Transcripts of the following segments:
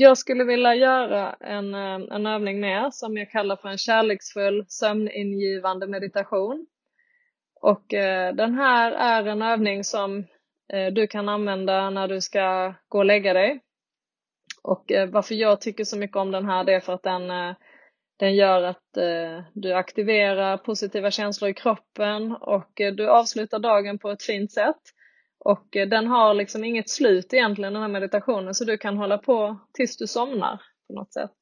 jag skulle vilja göra en, eh, en övning med som jag kallar för en kärleksfull sömningivande meditation. Och eh, den här är en övning som eh, du kan använda när du ska gå och lägga dig. Och eh, varför jag tycker så mycket om den här det är för att den, eh, den gör att eh, du aktiverar positiva känslor i kroppen och du avslutar dagen på ett fint sätt. Och eh, den har liksom inget slut egentligen den här meditationen så du kan hålla på tills du somnar på något sätt.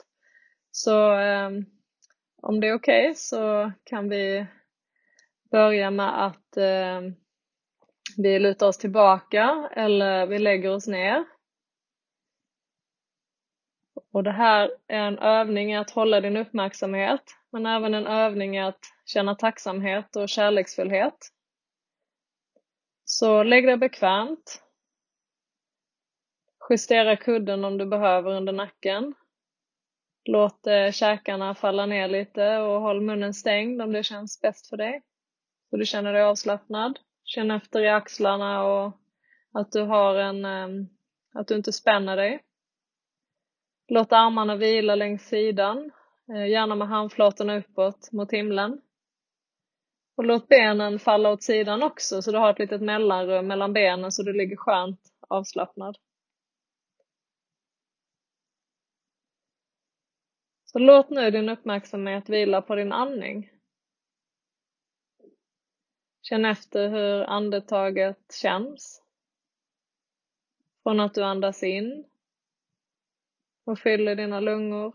Så ehm, om det är okej okay, så kan vi börja med att ehm, vi lutar oss tillbaka eller vi lägger oss ner och det här är en övning i att hålla din uppmärksamhet, men även en övning i att känna tacksamhet och kärleksfullhet. Så lägg dig bekvämt. Justera kudden om du behöver under nacken. Låt eh, käkarna falla ner lite och håll munnen stängd om det känns bäst för dig. Så du känner dig avslappnad. Känn efter i axlarna och att du har en, ehm, att du inte spänner dig. Låt armarna vila längs sidan, eh, gärna med handflatorna uppåt mot himlen. Och låt benen falla åt sidan också så du har ett litet mellanrum mellan benen så du ligger skönt avslappnad. Så låt nu din uppmärksamhet vila på din andning. Känn efter hur andetaget känns. Från att du andas in och fyller dina lungor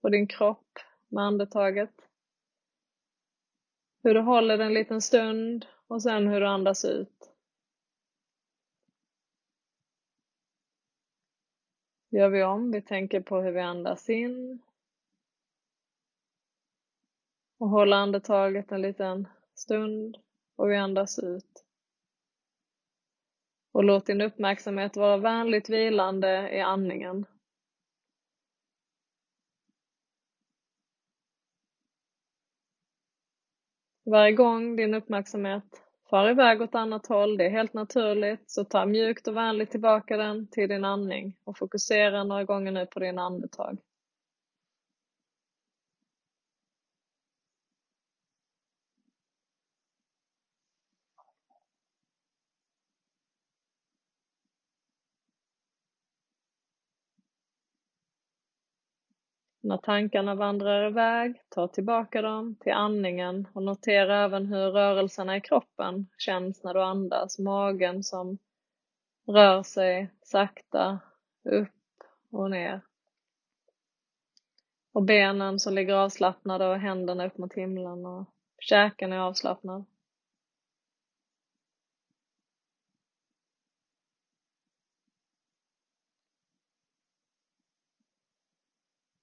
och din kropp med andetaget. Hur du håller en liten stund och sen hur du andas ut. Gör vi om, vi tänker på hur vi andas in och håller andetaget en liten stund och vi andas ut. Och låt din uppmärksamhet vara vänligt vilande i andningen. Varje gång din uppmärksamhet far iväg åt annat håll, det är helt naturligt, så ta mjukt och vänligt tillbaka den till din andning och fokusera några gånger nu på din andetag. När tankarna vandrar iväg, ta tillbaka dem till andningen och notera även hur rörelserna i kroppen känns när du andas. Magen som rör sig sakta upp och ner. Och benen som ligger avslappnade och händerna upp mot himlen och käken är avslappnad.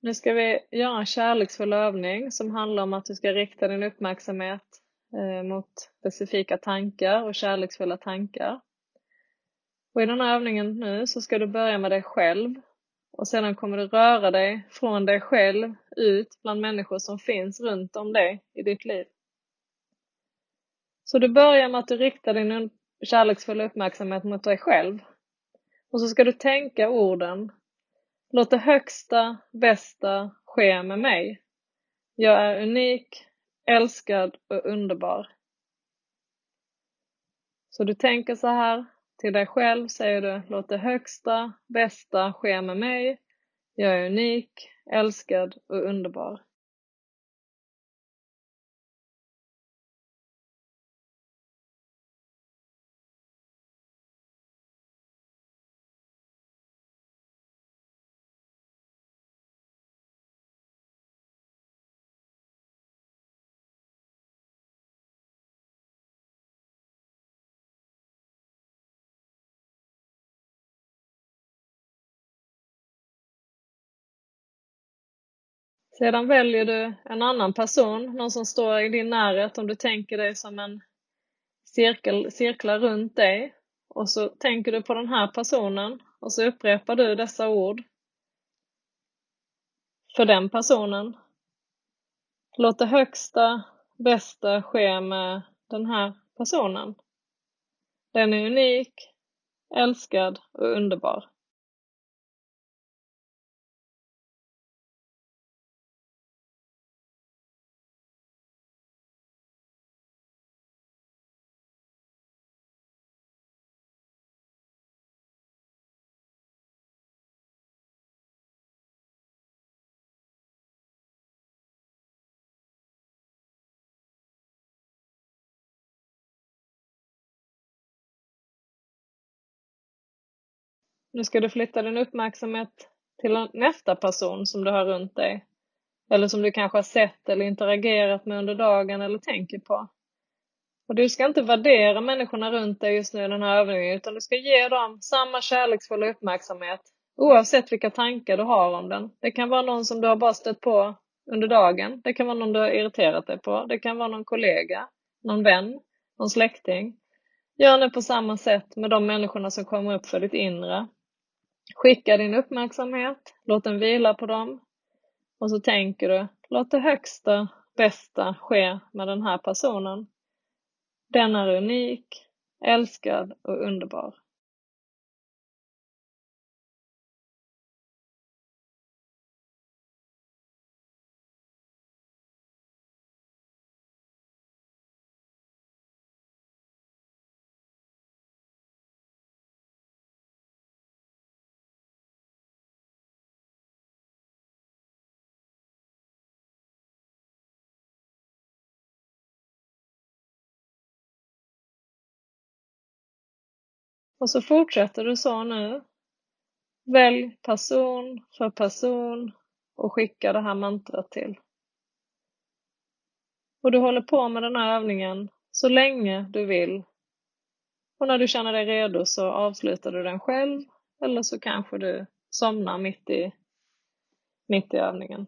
Nu ska vi göra en kärleksfull övning som handlar om att du ska rikta din uppmärksamhet eh, mot specifika tankar och kärleksfulla tankar. Och I den här övningen nu så ska du börja med dig själv och sedan kommer du röra dig från dig själv ut bland människor som finns runt om dig i ditt liv. Så du börjar med att du riktar din kärleksfulla uppmärksamhet mot dig själv. Och så ska du tänka orden Låt det högsta, bästa ske med mig. Jag är unik, älskad och underbar. Så du tänker så här, till dig själv säger du, låt det högsta, bästa ske med mig. Jag är unik, älskad och underbar. Sedan väljer du en annan person, någon som står i din närhet, om du tänker dig som en cirkel, cirklar runt dig. Och så tänker du på den här personen och så upprepar du dessa ord för den personen. Låt det högsta, bästa ske med den här personen. Den är unik, älskad och underbar. Nu ska du flytta din uppmärksamhet till nästa person som du har runt dig. Eller som du kanske har sett eller interagerat med under dagen eller tänker på. Och du ska inte värdera människorna runt dig just nu i den här övningen utan du ska ge dem samma kärleksfulla uppmärksamhet oavsett vilka tankar du har om den. Det kan vara någon som du har bara stött på under dagen. Det kan vara någon du har irriterat dig på. Det kan vara någon kollega, någon vän, någon släkting. Gör nu på samma sätt med de människorna som kommer upp för ditt inre. Skicka din uppmärksamhet, låt den vila på dem. Och så tänker du, låt det högsta, bästa ske med den här personen. Den är unik, älskad och underbar. Och så fortsätter du så nu. Välj person för person och skicka det här mantrat till. Och du håller på med den här övningen så länge du vill. Och när du känner dig redo så avslutar du den själv eller så kanske du somnar mitt i, mitt i övningen.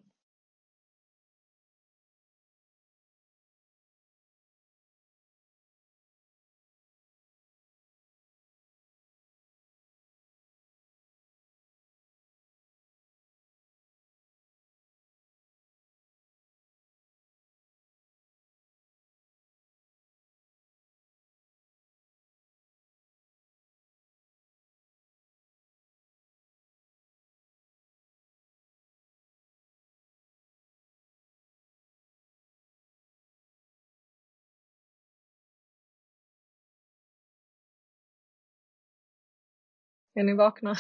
Är ni vakna?